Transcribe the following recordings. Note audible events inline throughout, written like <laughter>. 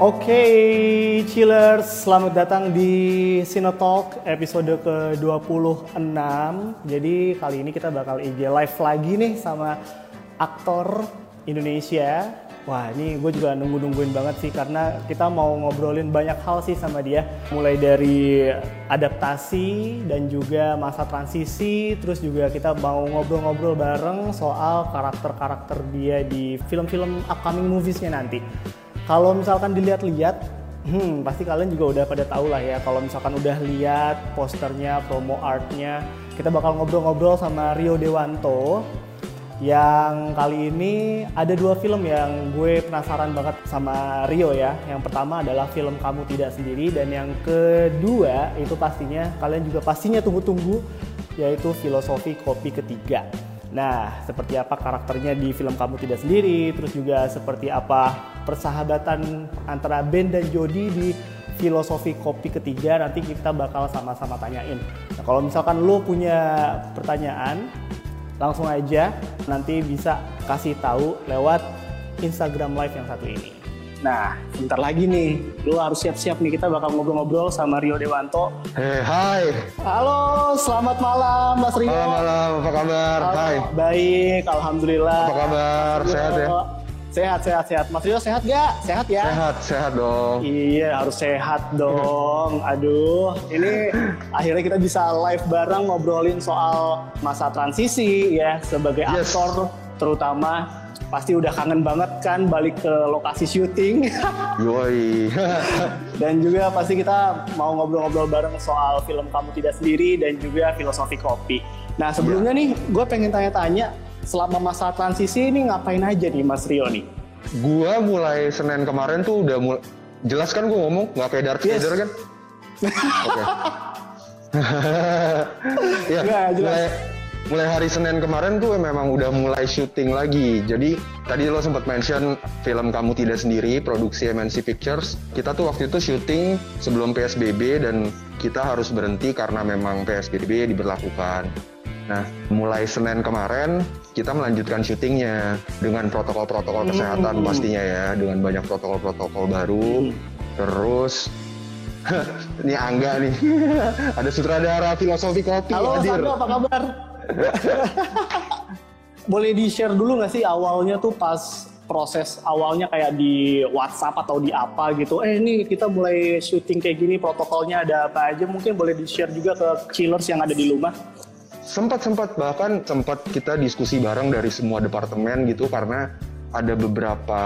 Oke, chillers, selamat datang di Sinotalk episode ke-26. Jadi kali ini kita bakal IG live lagi nih sama aktor Indonesia. Wah, ini gue juga nunggu-nungguin banget sih karena kita mau ngobrolin banyak hal sih sama dia. Mulai dari adaptasi dan juga masa transisi, terus juga kita mau ngobrol-ngobrol bareng soal karakter-karakter dia di film-film upcoming moviesnya nanti. Kalau misalkan dilihat-lihat, hmm, pasti kalian juga udah pada tahu lah ya. Kalau misalkan udah lihat posternya, promo artnya, kita bakal ngobrol-ngobrol sama Rio Dewanto. Yang kali ini ada dua film yang gue penasaran banget sama Rio ya. Yang pertama adalah film Kamu Tidak Sendiri dan yang kedua itu pastinya kalian juga pastinya tunggu-tunggu yaitu Filosofi Kopi Ketiga. Nah, seperti apa karakternya di film Kamu Tidak Sendiri, terus juga seperti apa persahabatan antara Ben dan Jody di filosofi kopi ketiga nanti kita bakal sama-sama tanyain. Nah, kalau misalkan lo punya pertanyaan, langsung aja nanti bisa kasih tahu lewat Instagram Live yang satu ini. Nah, sebentar lagi nih, lo harus siap-siap nih kita bakal ngobrol-ngobrol sama Rio Dewanto. Hei, hai. Halo, selamat malam Mas Rio. Malam, malam. Apa kabar? Halo, Hai. Baik, alhamdulillah. Apa kabar? Sehat ya? Sehat, sehat, sehat. Mas Rio sehat gak? Sehat ya? Sehat, sehat dong. Iya, harus sehat dong. <laughs> Aduh, ini akhirnya kita bisa live bareng ngobrolin soal masa transisi ya sebagai Yes. aktor terutama pasti udah kangen banget kan balik ke lokasi syuting <laughs> Yoi. <laughs> dan juga pasti kita mau ngobrol-ngobrol bareng soal film kamu tidak sendiri dan juga filosofi kopi. Nah sebelumnya nih gue pengen tanya-tanya selama masa transisi ini ngapain aja nih Mas Rio nih? gua mulai Senin kemarin tuh udah mulai jelas kan gua ngomong nggak kayak Darth Yes. Vader kan? Oke. <laughs> ya, Nggak, jelas. mulai mulai hari Senin kemarin tuh memang udah mulai syuting lagi. Jadi tadi lo sempat mention film kamu tidak sendiri produksi MNC Pictures. Kita tuh waktu itu syuting sebelum PSBB dan kita harus berhenti karena memang PSBB diberlakukan. Nah, mulai Senin kemarin kita melanjutkan syutingnya dengan protokol-protokol kesehatan Hmm. pastinya ya, dengan banyak protokol-protokol baru. Hmm. Terus <laughs> ini Angga nih, <laughs> ada sutradara filosofi kopi Halo hadir. Sandro, apa kabar? <laughs> Boleh di-share dulu nggak sih awalnya tuh pas proses awalnya kayak di WhatsApp atau di apa gitu. Eh ini kita mulai syuting kayak gini protokolnya ada apa aja mungkin boleh di-share juga ke chillers yang ada di rumah. Sempat sempat bahkan sempat kita diskusi bareng dari semua departemen gitu karena ada beberapa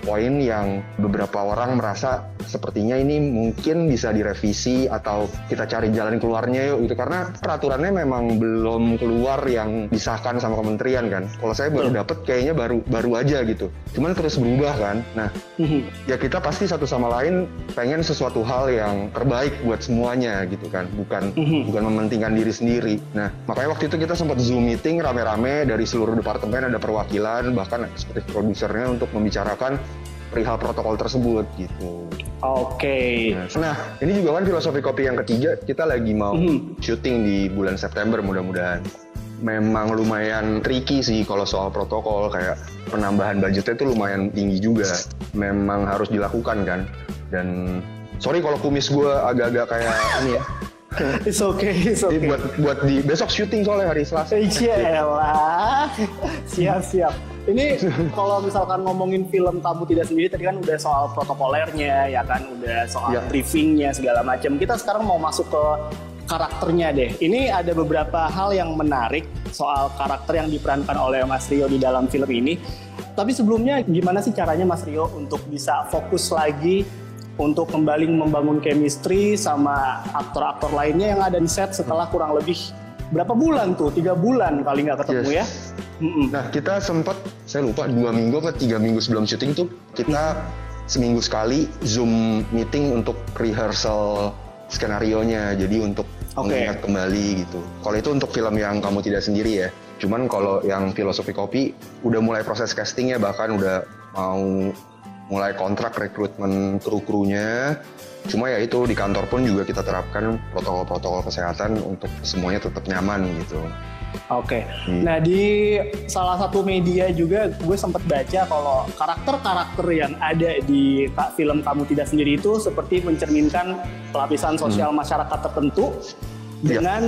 poin yang beberapa orang merasa sepertinya ini mungkin bisa direvisi atau kita cari jalan keluarnya yuk gitu karena peraturannya memang belum keluar yang disahkan sama kementerian kan. Kalau saya baru dapet kayaknya baru baru aja gitu. Cuman terus berubah kan. Nah ya kita pasti satu sama lain pengen sesuatu hal yang terbaik buat semuanya gitu kan bukan Mhm. bukan mementingkan diri sendiri nah makanya waktu itu kita sempat zoom meeting rame-rame dari seluruh departemen ada perwakilan bahkan seperti produsernya untuk membicarakan perihal protokol tersebut gitu Oke. nah ini juga kan filosofi kopi yang ketiga kita lagi mau Mhm. syuting di bulan September mudah-mudahan memang lumayan tricky sih kalau soal protokol kayak penambahan budgetnya itu lumayan tinggi juga memang harus dilakukan kan dan sorry kalau kumis gue agak-agak kayak ini ya <laughs> It's okay, it's okay. buat buat di besok syuting soalnya hari Selasa Iya lah. siap siap. Ini kalau misalkan ngomongin film kamu tidak sendiri tadi kan udah soal protokolernya ya kan udah soal Ya. briefingnya segala macam. Kita sekarang mau masuk ke karakternya deh. Ini ada beberapa hal yang menarik soal karakter yang diperankan oleh Mas Rio di dalam film ini. Tapi sebelumnya gimana sih caranya Mas Rio untuk bisa fokus lagi untuk kembali membangun chemistry sama aktor-aktor lainnya yang ada di set setelah kurang lebih berapa bulan tuh? Tiga bulan kali nggak ketemu ya? Mm-mm. Nah kita sempat saya lupa dua minggu atau tiga minggu sebelum syuting tuh kita seminggu sekali zoom meeting untuk rehearsal skenario nya jadi untuk Oke. mengingat kembali gitu. Kalau itu untuk film yang kamu tidak sendiri ya. Cuman kalau yang filosofi kopi udah mulai proses castingnya bahkan udah mau mulai kontrak rekrutmen kru-krunya. Cuma ya itu di kantor pun juga kita terapkan protokol-protokol kesehatan untuk semuanya tetap nyaman gitu. Oke. Nah di salah satu media juga gue sempat baca kalau karakter-karakter yang ada di film kamu tidak sendiri itu seperti mencerminkan pelapisan sosial masyarakat tertentu Iya. dengan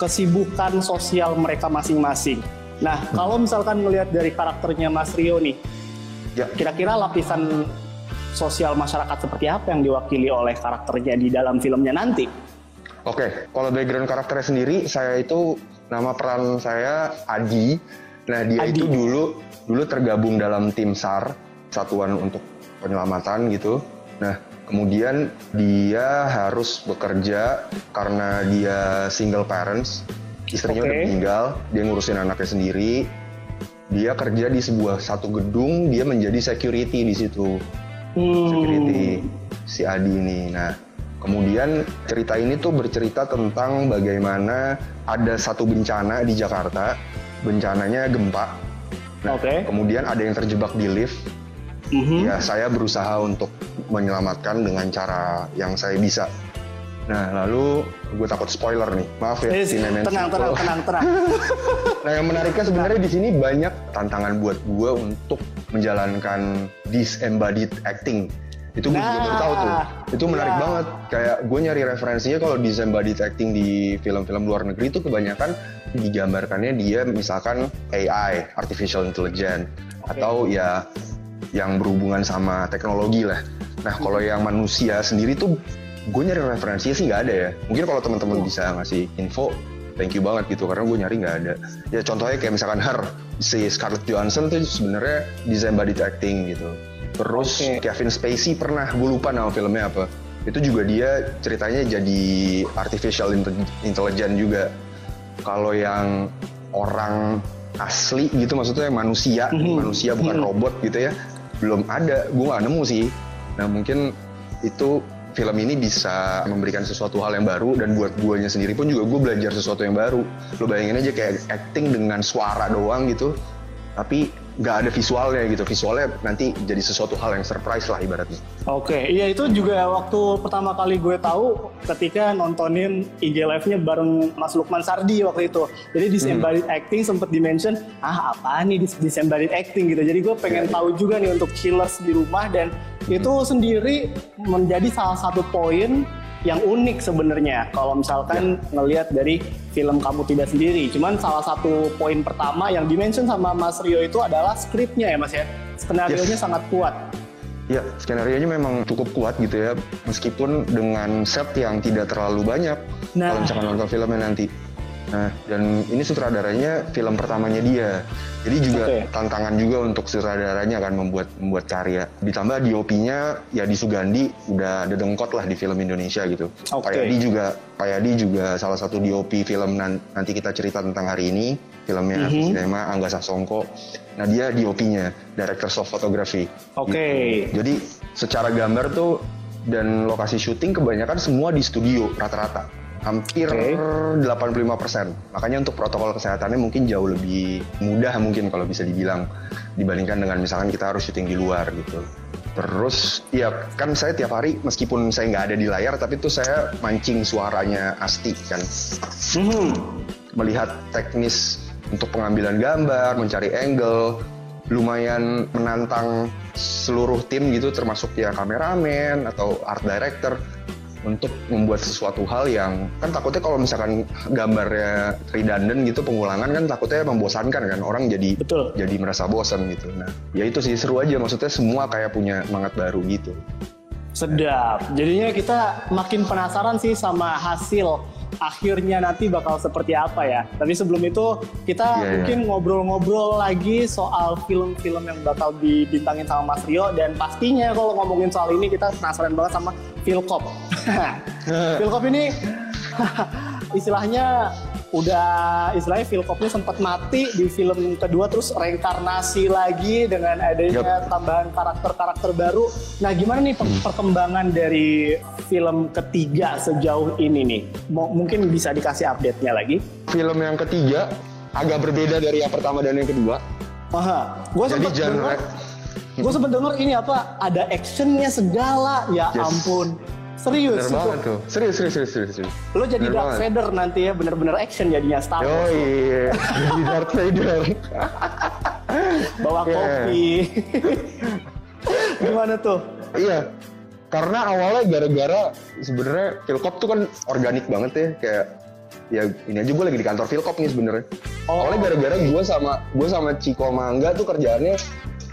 kesibukan sosial mereka masing-masing. Nah kalau misalkan melihat dari karakternya Mas Rio nih, Ya, kira-kira lapisan sosial masyarakat seperti apa yang diwakili oleh karakternya di dalam filmnya nanti? Oke, kalau background karakternya sendiri, saya itu nama peran saya Adi. Nah, dia Adi. itu dulu dulu tergabung dalam tim SAR, Satuan untuk Penyelamatan gitu. Nah, kemudian dia harus bekerja karena dia single parents, istrinya Oke. udah meninggal, dia ngurusin anaknya sendiri. Dia kerja di sebuah satu gedung, dia menjadi security di situ Hmm, security si Adi ini. Nah, kemudian cerita ini tuh bercerita tentang bagaimana ada satu bencana di Jakarta, bencananya gempa. Nah, Oke. kemudian ada yang terjebak di lift. mhm. Ya, saya berusaha untuk menyelamatkan dengan cara yang saya bisa. Nah, lalu gue takut spoiler nih. Maaf ya, Cinemen tenang, tenang, Sequel. tenang, tenang. <laughs> Nah, yang menariknya sebenarnya di sini banyak tantangan buat gue untuk menjalankan disembodied acting. Itu gue juga Nah, baru tahu tuh. Itu menarik iya. banget. Kayak gue nyari referensinya kalau disembodied acting di film-film luar negeri itu kebanyakan digambarkannya dia misalkan AI, artificial intelligence, Oke. atau ya yang berhubungan sama teknologi lah. Nah, kalau yang manusia sendiri tuh gue nyari referensinya sih nggak ada ya. Mungkin kalau teman-teman bisa ngasih info, thank you banget gitu karena gue nyari nggak ada. Ya contohnya kayak misalkan Her, si Scarlett Johansson tuh sebenarnya disembodied acting gitu. Terus Oke. Kevin Spacey pernah, gue lupa nama filmnya apa. Itu juga dia ceritanya jadi artificial inte- intelligence juga. Kalau yang orang asli gitu maksudnya manusia, Mhm. manusia bukan Mhm. robot gitu ya, belum ada. Gue nggak nemu sih. Nah mungkin itu film ini bisa memberikan sesuatu hal yang baru dan buat guanya sendiri pun juga gue belajar sesuatu yang baru. Lo bayangin aja kayak acting dengan suara doang gitu, tapi nggak ada visualnya gitu. Visualnya nanti jadi sesuatu hal yang surprise lah ibaratnya. Oke, iya itu juga waktu pertama kali gue tahu ketika nontonin IG Live-nya bareng Mas Lukman Sardi waktu itu. Jadi disembodied acting sempat dimention, ah apa nih dis- disembodied acting gitu. Jadi gue pengen iya. tahu juga nih untuk chillers di rumah dan itu sendiri menjadi salah satu poin yang unik sebenarnya kalau misalkan ngelihat dari film kamu tidak sendiri. Cuman salah satu poin pertama yang dimention sama Mas Rio itu adalah skripnya ya Mas ya. Skenario-nya Yes. sangat kuat. Ya, skenario nya memang cukup kuat gitu ya, meskipun dengan set yang tidak terlalu banyak. Nah. Kalau misalkan nonton filmnya nanti. Nah, dan ini sutradaranya film pertamanya dia. Jadi juga Oke. tantangan juga untuk sutradaranya kan membuat membuat karya. Ditambah DOP-nya ya di Sugandi udah ada dengkot lah di film Indonesia gitu. Oke. Pak Yadi juga Pak Yadi juga salah satu DOP film nan- nanti kita cerita tentang hari ini, filmnya Mhm. Sinema Angga Sasongko. Nah, dia DOP-nya, Director of Photography. Oke. Gitu. Jadi secara gambar tuh dan lokasi syuting kebanyakan semua di studio rata-rata. Hampir Oke. 85%. Makanya untuk protokol kesehatannya mungkin jauh lebih mudah mungkin kalau bisa dibilang dibandingkan dengan misalkan kita harus syuting di luar gitu. Terus ya kan saya tiap hari meskipun saya nggak ada di layar tapi tuh saya mancing suaranya Asti kan Mhm. melihat teknis untuk pengambilan gambar, mencari angle, lumayan menantang seluruh tim gitu termasuk ya kameramen atau art director untuk membuat sesuatu hal yang kan takutnya kalau misalkan gambarnya redundant gitu pengulangan kan takutnya membosankan kan orang jadi Betul. jadi merasa bosan gitu. Nah, ya itu sih seru aja maksudnya semua kayak punya semangat baru gitu. Sedap. Jadinya kita makin penasaran sih sama hasil akhirnya nanti bakal seperti apa ya. Tapi sebelum itu kita Iya, iya. mungkin ngobrol-ngobrol lagi soal film-film yang bakal dibintangin sama Mas Rio dan pastinya kalau ngomongin soal ini kita penasaran banget sama <laughs> Philcop ini <laughs> istilahnya udah istilahnya Philcopnya sempat mati di film kedua terus reinkarnasi lagi dengan adanya tambahan karakter-karakter baru. Nah, gimana nih per- perkembangan dari film ketiga sejauh ini nih? Mo- mungkin bisa dikasih update-nya lagi. Film yang ketiga agak berbeda dari yang pertama dan yang kedua. Aha, gue Jadi sempet genre denger, gue sempet denger ini apa? Ada actionnya segala, ya Yes. ampun. Serius Bener itu. banget tuh. Serius, serius, serius, serius. serius. Lo jadi Bener Darth banget. Vader nanti ya, bener-bener action jadinya Star Yo, Wars. iya. Jadi Darth Vader. <laughs> Bawa Yeah. kopi. <laughs> Gimana tuh? Iya. Karena awalnya gara-gara sebenarnya Philcop tuh kan organik banget ya kayak ya ini aja gue lagi di kantor Philcop nih sebenarnya. Oh. Awalnya gara-gara gue sama gue sama Ciko Mangga tuh kerjaannya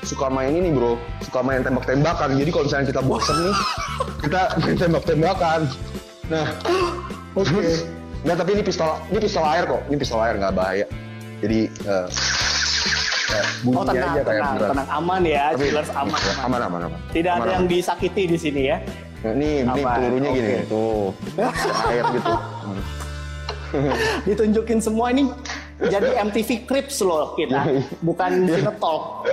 suka main ini bro, suka main tembak-tembakan. Jadi kalau misalnya kita bosen nih, kita main tembak-tembakan. Nah, <gasps> oke. Nggak tapi ini pistol, ini pistol air kok, ini pistol air nggak bahaya. Jadi eh kayak bunyinya Oh tenang, aja kayak tenang, beneran. tenang, aman ya, Tapi- Chillers aman, aman. aman, aman, aman. Tidak Aman, ada yang aman. disakiti di sini ya. Nah, ini, ini pelurunya gini, oke. tuh, air gitu. <laughs> Ditunjukin semua ini jadi MTV Crips loh kita, bukan <laughs> Cinetalk.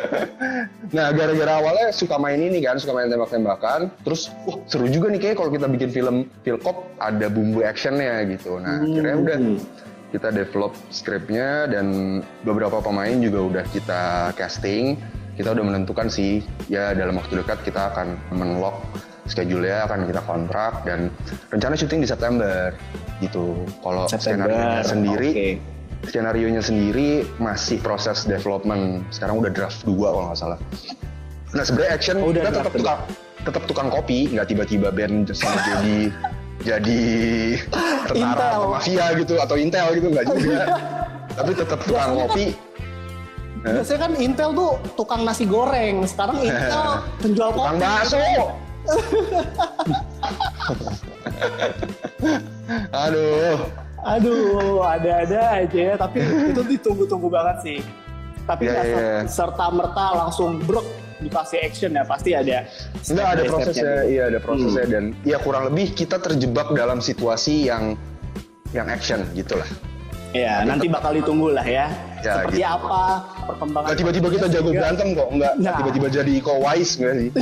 Nah, gara-gara awalnya suka main ini kan, suka main tembak-tembakan, terus, wah seru juga nih kayak kalau kita bikin film Philcop ada bumbu actionnya gitu. Nah, akhirnya udah kita develop skripnya dan beberapa pemain juga udah kita casting. Kita udah menentukan sih, ya dalam waktu dekat kita akan menlock schedule-nya, akan kita kontrak dan rencana syuting di September gitu. Kalau skenario sendiri, oke. skenario-nya sendiri masih proses development. Sekarang udah draft 2 kalau nggak salah. Nah sebenarnya action Oh, udah kita tetap tukang tetap tukang kopi, nggak tiba-tiba band sama jadi <laughs> jadi tentara atau mafia gitu atau intel gitu nggak juga. Tapi tetap tukang Biasanya kopi. Biasanya kan Intel tuh tukang nasi goreng, sekarang Intel penjual Tukang kopi. bakso. <laughs> Aduh. Aduh, ada-ada aja ya, tapi itu ditunggu-tunggu banget sih. Tapi Iya, nggak iya, serta merta langsung brok dikasih action ya, pasti ada. Enggak ada prosesnya, iya ada prosesnya dan ya kurang lebih kita terjebak dalam situasi yang yang action gitulah. Ya, nanti bakal ditunggu lah ya. Ya, Seperti gitu. apa perkembangan. Tiba-tiba kita jago berantem kok, enggak Nah. tiba-tiba jadi Iko Uwais enggak sih? <laughs>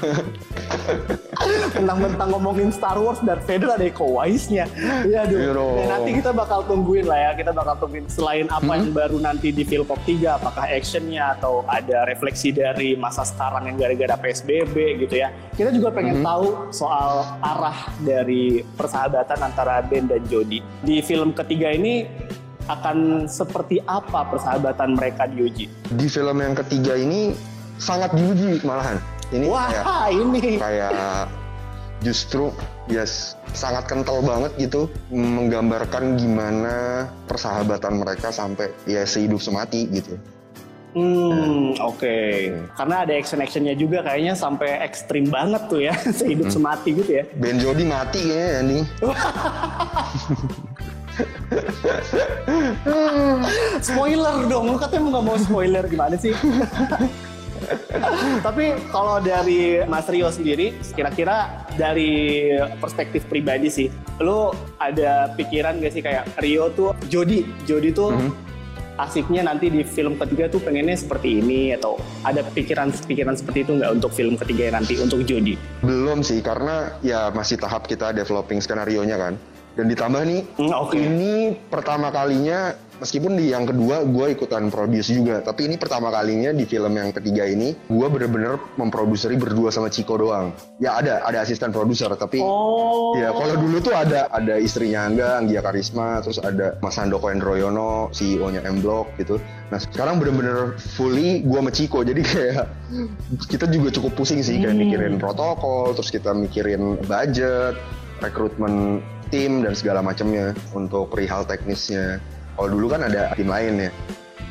<laughs> Mentang-mentang ngomongin Star Wars dan Vader ada Iko Uwais-nya. Iya, aduh. Ya, nanti kita bakal tungguin lah ya. Kita bakal tungguin selain apa Hmm? yang baru nanti di Philpop 3, apakah actionnya atau ada refleksi dari masa sekarang yang gara-gara PSBB gitu ya. Kita juga pengen Hmm? tahu soal arah dari persahabatan antara Ben dan Jody. Di film ketiga ini akan seperti apa persahabatan mereka diuji? Di film yang ketiga ini sangat diuji malahan. Ini kayak Wah, ini. kayak justru yes sangat kental banget gitu menggambarkan gimana persahabatan mereka sampai ya sehidup semati gitu. Hmm, oke. Karena ada action-actionnya juga kayaknya sampai ekstrim banget tuh ya, <laughs> sehidup semati gitu ya. Ben Jody mati kayaknya ending. <laughs> <laughs> Spoiler dong, lu katanya nggak mau spoiler gimana sih? <laughs> Tapi kalau dari Mas Rio sendiri, kira-kira dari perspektif pribadi sih, lu ada pikiran gak sih kayak Rio tuh Jody, Jody tuh asiknya nanti di film ketiga tuh pengennya seperti ini atau ada pikiran-pikiran seperti itu nggak untuk film ketiga nanti untuk Jody? Belum sih karena ya masih tahap kita developing skenario nya kan. Dan ditambah nih Hmm, oke. ini pertama kalinya meskipun di yang kedua gue ikutan produce juga, tapi ini pertama kalinya di film yang ketiga ini gue bener-bener memproduseri berdua sama Ciko doang. Ya ada ada asisten produser tapi Oh, Ya kalau dulu tuh ada ada istrinya Angga, Anggia Karisma, terus ada Mas Handoko Endroyono, CEO-nya M Block gitu. Nah sekarang bener-bener fully gua sama Ciko, jadi kayak kita juga cukup pusing sih kayak mikirin protokol, terus kita mikirin budget, rekrutmen tim dan segala macamnya untuk perihal teknisnya. Kalau dulu kan ada tim lain ya,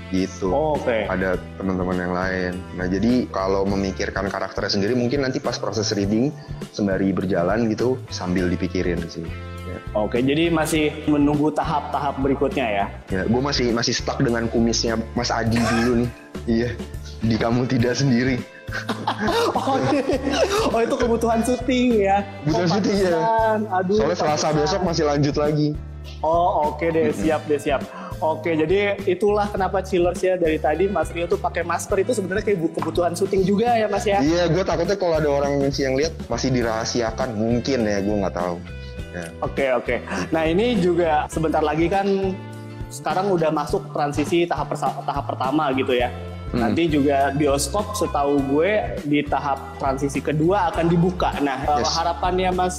gitu Oh, oke. ada teman-teman yang lain. Nah jadi kalau memikirkan karakternya sendiri mungkin nanti pas proses reading sembari berjalan gitu sambil dipikirin sih. Ya, Oke, jadi masih menunggu tahap-tahap berikutnya ya. ya gue masih masih stuck dengan kumisnya Mas Adi dulu nih. <laughs> Iya, di kamu tidak sendiri. <laughs> Oh, oh itu kebutuhan syuting ya. Kebutuhan oh, syuting, ya. Aduh. Soalnya Selasa besok masih lanjut lagi. Oh oke deh siap deh siap. Oke jadi itulah kenapa chillers ya dari tadi Mas Rio tuh pakai masker itu sebenarnya kayak bu- kebutuhan syuting juga ya Mas ya. Iya, gue takutnya kalau ada orang yang lihat masih dirahasiakan mungkin ya, gue nggak tahu. Ya. Oke oke. Nah ini juga sebentar lagi kan sekarang udah masuk transisi tahap persa- tahap pertama gitu ya. Hmm. Nanti juga bioskop setahu gue di tahap transisi kedua akan dibuka. Nah, yes. harapannya Mas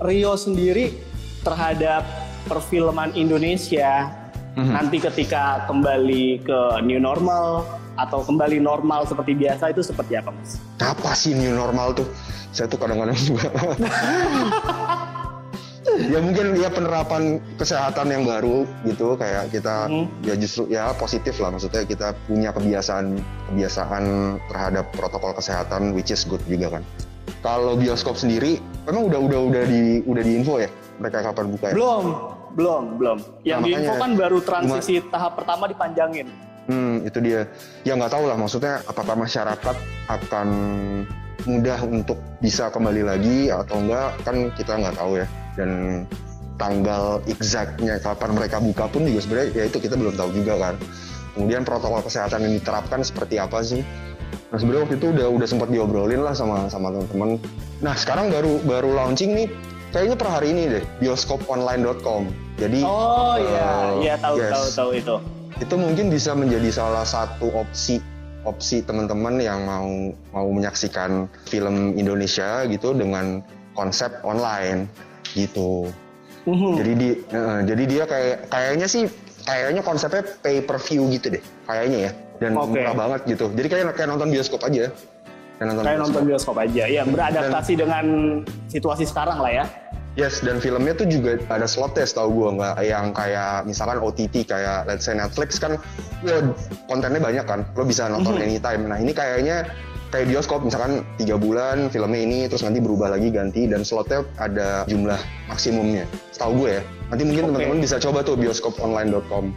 Rio sendiri terhadap perfilman Indonesia mm-hmm. nanti ketika kembali ke new normal atau kembali normal seperti biasa itu seperti apa Mas? Apa sih new normal tuh? Saya tuh kadang-kadang juga <laughs> ya mungkin ya penerapan kesehatan yang baru gitu kayak kita hmm. ya justru ya positif lah maksudnya kita punya kebiasaan kebiasaan terhadap protokol kesehatan which is good juga kan kalau bioskop sendiri memang udah udah udah di udah di info ya mereka kapan buka ya belum belum belum. Yang nah, info kan baru transisi cuma, tahap pertama dipanjangin. Hmm itu dia. Ya nggak tahu lah maksudnya apakah masyarakat akan mudah untuk bisa kembali lagi atau enggak kan kita nggak tahu ya. Dan tanggal exactnya kapan mereka buka pun juga sebenarnya ya itu kita belum tahu juga kan. Kemudian protokol kesehatan yang diterapkan seperti apa sih? Nah sebenarnya waktu itu udah udah sempat diobrolin lah sama sama teman-teman. Nah sekarang baru baru launching nih kayaknya per hari ini deh bioskoponline.com jadi oh iya uh, iya tahu yes, tahu tahu itu itu mungkin bisa menjadi salah satu opsi opsi teman-teman yang mau mau menyaksikan film Indonesia gitu dengan konsep online gitu. Uhum. Jadi di uh, jadi dia kayak kayaknya sih kayaknya konsepnya pay per view gitu deh kayaknya ya dan okay. murah banget gitu. Jadi kayak kayak nonton bioskop aja. Kayak nonton, kayak bioskop. nonton bioskop aja. Ya beradaptasi dan, dengan situasi sekarang lah ya. Yes, dan filmnya tuh juga ada slot test tau gue nggak yang kayak misalkan OTT kayak let's say Netflix kan ya kontennya banyak kan, lo bisa nonton mm -hmm. anytime. Nah ini kayaknya kayak bioskop misalkan tiga bulan filmnya ini terus nanti berubah lagi ganti dan slotnya ada jumlah maksimumnya setahu gue ya nanti mungkin okay. teman-teman bisa coba tuh bioskoponline.com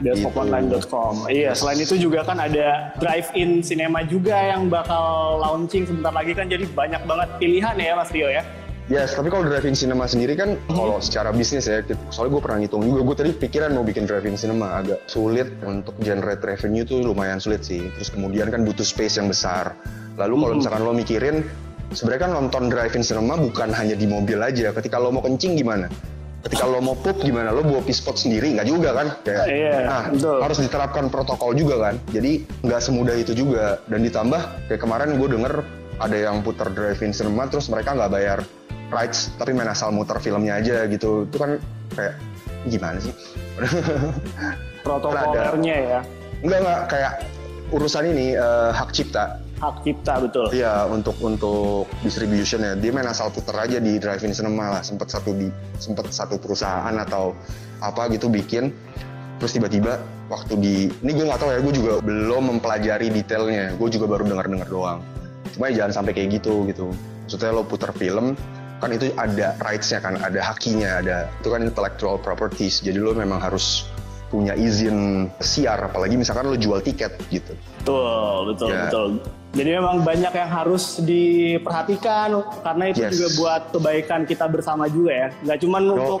bioskoponline.com iya selain itu juga kan ada drive-in cinema juga yang bakal launching sebentar lagi kan jadi banyak banget pilihan ya Mas Rio ya Yes, tapi kalau drive-in cinema sendiri kan hmm. kalau secara bisnis ya, soalnya gue pernah ngitung juga, gue tadi pikiran mau bikin drive-in cinema agak sulit untuk generate revenue tuh lumayan sulit sih. Terus kemudian kan butuh space yang besar. Lalu kalau hmm. misalkan lo mikirin, sebenarnya kan nonton drive-in cinema bukan hanya di mobil aja. Ketika lo mau kencing gimana? Ketika lo mau pup gimana? Lo bawa pispot sendiri? Nggak juga kan? Kayak, yeah, nah, betul. harus diterapkan protokol juga kan. Jadi nggak semudah itu juga. Dan ditambah kayak kemarin gue denger ada yang putar drive-in cinema terus mereka nggak bayar rights tapi main asal muter filmnya aja gitu itu kan kayak gimana sih <laughs> protokolernya ya enggak enggak kayak urusan ini uh, hak cipta hak cipta betul iya untuk untuk distribution ya dia main asal puter aja di drive-in cinema lah sempat satu di sempat satu perusahaan atau apa gitu bikin terus tiba-tiba waktu di ini gue nggak tahu ya gue juga belum mempelajari detailnya gue juga baru dengar-dengar doang cuma ya jangan sampai kayak gitu gitu maksudnya lo puter film kan itu ada rights-nya kan, ada hakinya, ada itu kan intellectual properties. Jadi lo memang harus punya izin siar, apalagi misalkan lo jual tiket gitu. Betul, betul, ya. betul. Jadi memang banyak yang harus diperhatikan karena itu yes. juga buat kebaikan kita bersama juga ya. Nggak cuma untuk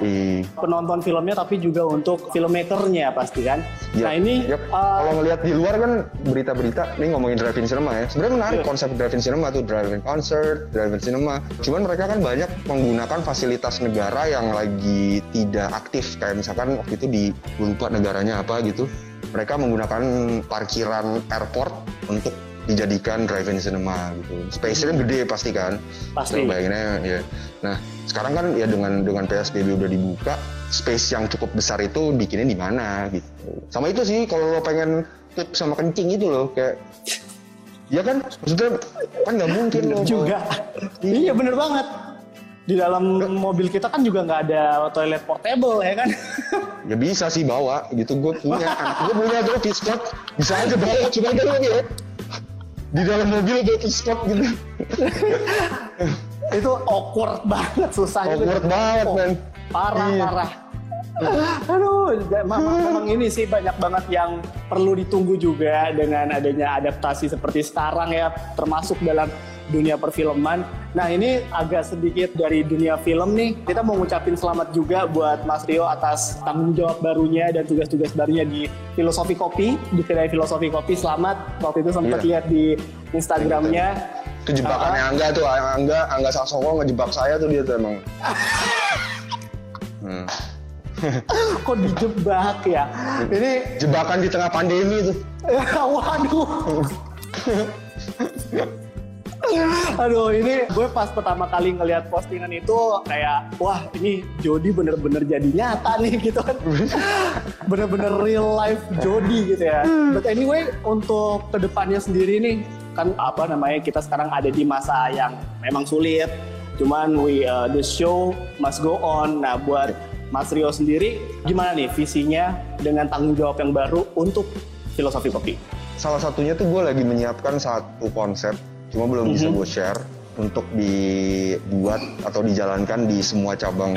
penonton filmnya tapi juga untuk filmmakernya pasti kan. Yep. Nah ini yep. uh, kalau ngelihat di luar kan berita-berita ini ngomongin drive-in cinema ya. Sebenarnya menarik yeah. konsep drive-in cinema tuh drive-in concert, drive-in cinema. Cuman mereka kan banyak menggunakan fasilitas negara yang lagi tidak aktif kayak misalkan waktu itu di lupa negaranya apa gitu. Mereka menggunakan parkiran airport untuk dijadikan drive-in cinema gitu. Space-nya kan gede pasti kan. Pasti. Nah, bayanginnya ya. Nah, sekarang kan ya dengan dengan PSBB udah dibuka, space yang cukup besar itu bikinnya di mana gitu. Sama itu sih kalau lo pengen pup sama kencing itu loh kayak Ya kan, maksudnya kan nggak mungkin lo juga. iya bener banget. Di dalam mobil kita kan juga nggak ada toilet portable ya kan? ya bisa sih bawa gitu gue punya, <laughs> gue punya tuh spot bisa aja bawa cuma kan ya di dalam mobil ada spot gitu <laughs> itu awkward banget susah awkward itu. banget oh, men parah iya. parah Aduh, memang, memang ini sih banyak banget yang perlu ditunggu juga dengan adanya adaptasi seperti sekarang ya, termasuk dalam dunia perfilman. Nah ini agak sedikit dari dunia film nih. Kita mau ngucapin selamat juga buat Mas Rio atas tanggung jawab barunya dan tugas-tugas barunya di Filosofi Kopi, di kedai Filosofi Kopi. Selamat. Waktu itu sempat yeah. lihat di Instagramnya. Itu jebakannya uh, Angga tuh, Angga, Angga Sasongko ngejebak saya tuh dia tuh emang. <laughs> hmm. Kok dijebak ya? Ini jebakan di tengah pandemi tuh. <laughs> Waduh. <laughs> <laughs> Aduh ini gue pas pertama kali ngelihat postingan itu kayak wah ini Jody bener-bener jadi nyata nih <laughs> gitu kan. <laughs> Bener-bener real life Jody gitu ya. But anyway untuk ke depannya sendiri nih kan apa namanya kita sekarang ada di masa yang memang sulit. Cuman we uh, the show must go on. Nah buat Mas Rio sendiri gimana nih visinya dengan tanggung jawab yang baru untuk filosofi kopi? Salah satunya tuh gue lagi menyiapkan satu konsep cuma belum bisa Mhm. gue share untuk dibuat atau dijalankan di semua cabang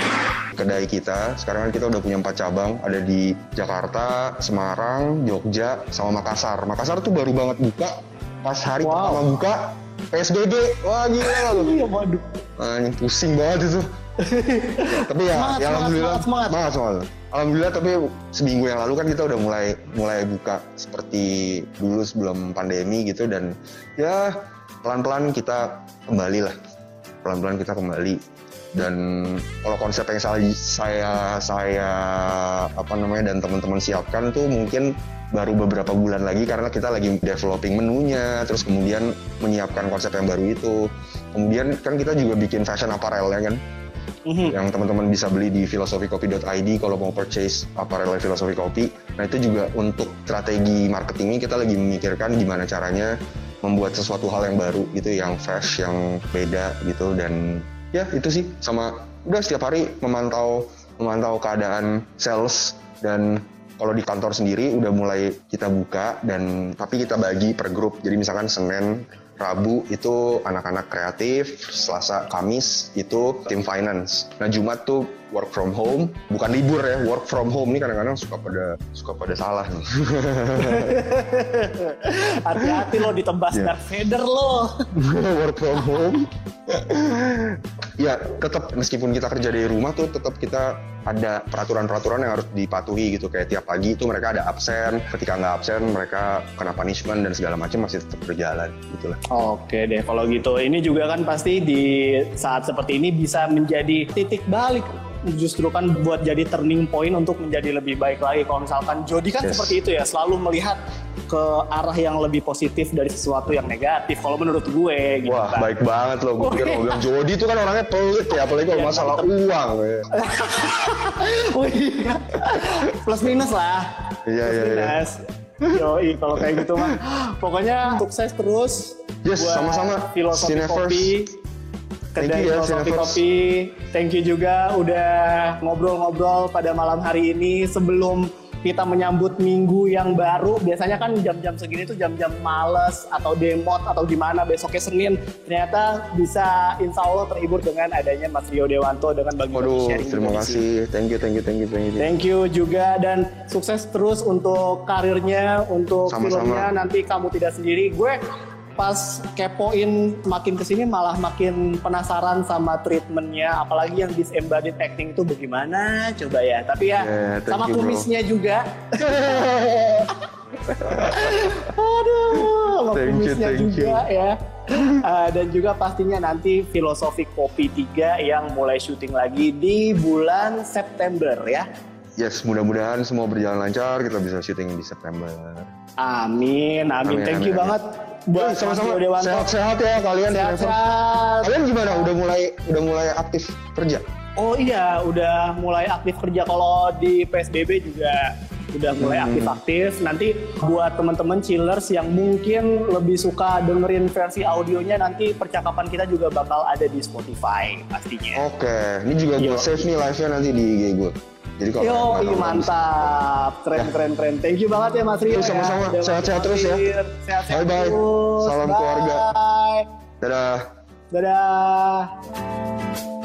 kedai kita. Sekarang kan kita udah punya empat cabang, ada di Jakarta, Semarang, Jogja, sama Makassar. Makassar tuh baru banget buka, pas hari Wow. pertama buka PSBB. Wah gila lu. iya waduh Anjing, pusing banget itu. <laughs> tapi ya, Semangat, ya semangat, alhamdulillah, semangat, semangat. semangat. Alhamdulillah tapi seminggu yang lalu kan kita udah mulai mulai buka seperti dulu sebelum pandemi gitu dan ya pelan-pelan kita kembali lah. Pelan-pelan kita kembali dan kalau konsep yang saya saya saya apa namanya dan teman-teman siapkan tuh mungkin baru beberapa bulan lagi karena kita lagi developing menunya terus kemudian menyiapkan konsep yang baru itu kemudian kan kita juga bikin fashion apparel ya kan Mhm. yang teman-teman bisa beli di philosophycopy.id kalau mau purchase apparel filosofi kopi. Nah itu juga untuk strategi marketingnya kita lagi memikirkan gimana caranya membuat sesuatu hal yang baru gitu, yang fresh, yang beda gitu. Dan ya itu sih. Sama udah setiap hari memantau memantau keadaan sales. Dan kalau di kantor sendiri udah mulai kita buka dan tapi kita bagi per grup. Jadi misalkan Senin Rabu itu anak-anak kreatif, Selasa, Kamis itu tim finance. Nah Jumat tuh work from home, bukan libur ya, work from home ini kadang-kadang suka pada suka pada salah nih. <laughs> hati-hati lo ditebas Iya. Darth Vader lo <laughs> work from home. <laughs> ya tetap meskipun kita kerja dari rumah tuh tetap kita ada peraturan-peraturan yang harus dipatuhi gitu kayak tiap pagi itu mereka ada absen, ketika nggak absen mereka kena punishment dan segala macam masih tetap berjalan gitu lah. Oke deh, kalau gitu ini juga kan pasti di saat seperti ini bisa menjadi titik balik justru kan buat jadi turning point untuk menjadi lebih baik lagi. Kalau misalkan Jody kan Yes. seperti itu ya, selalu melihat ke arah yang lebih positif dari sesuatu yang negatif. Kalau menurut gue gitu Wah kan. baik banget loh, gue pikir mau bilang Jody tuh kan orangnya pelit ya, apalagi kalau Iya, masalah uang. ya. <laughs> Oh iya. Plus minus lah. Iya, Plus iya, iya. Yoi, kalau kayak gitu mah. Pokoknya sukses terus. Yes, sama-sama. Filosofi Cineverse. kopi. Kedai ya, Cineverse. Kopi. Thank you juga udah ngobrol-ngobrol pada malam hari ini sebelum kita menyambut minggu yang baru. Biasanya kan jam-jam segini tuh jam-jam males atau demot atau di mana besoknya Senin. Ternyata bisa insya Allah terhibur dengan adanya Mas Rio Dewanto dengan bagi Waduh, sharing terima kasih. Thank you, thank you, thank you, thank you. Thank you juga dan sukses terus untuk karirnya, untuk Sama-sama. filmnya. Nanti kamu tidak sendiri. Gue pas kepoin makin ke sini malah makin penasaran sama treatmentnya, apalagi yang disembodied acting itu bagaimana coba ya. Tapi ya Yeah, sama you, bro. kumisnya juga. <laughs> Aduh, sama Thank you, kumisnya juga ya. Uh, dan juga pastinya nanti filosofi kopi 3 yang mulai syuting lagi di bulan September ya. Yes, mudah-mudahan semua berjalan lancar, kita bisa syuting di September. Amin, amin. Amin, Thank amin, you amin. banget buat Eh, sama-sama. Sehat-sehat ya kalian. Sehat-sehat. Kalian gimana? Udah mulai udah mulai aktif kerja? Oh iya, udah mulai aktif kerja kalau di PSBB juga udah mulai Hmm. aktif-aktif. Nanti buat teman-teman chillers yang mungkin lebih suka dengerin versi audionya nanti percakapan kita juga bakal ada di Spotify pastinya. Oke, ini juga gue save nih live-nya nanti di IG gue. Jadi kalau Yo, tahu, mantap, keren keren keren. Thank you banget ya Mas Rio. Sama-sama. ya. Sehat-sehat terus ya. mampir. Sehat-sehat Bye-bye. Salam Bye. keluarga. Dadah. Dadah.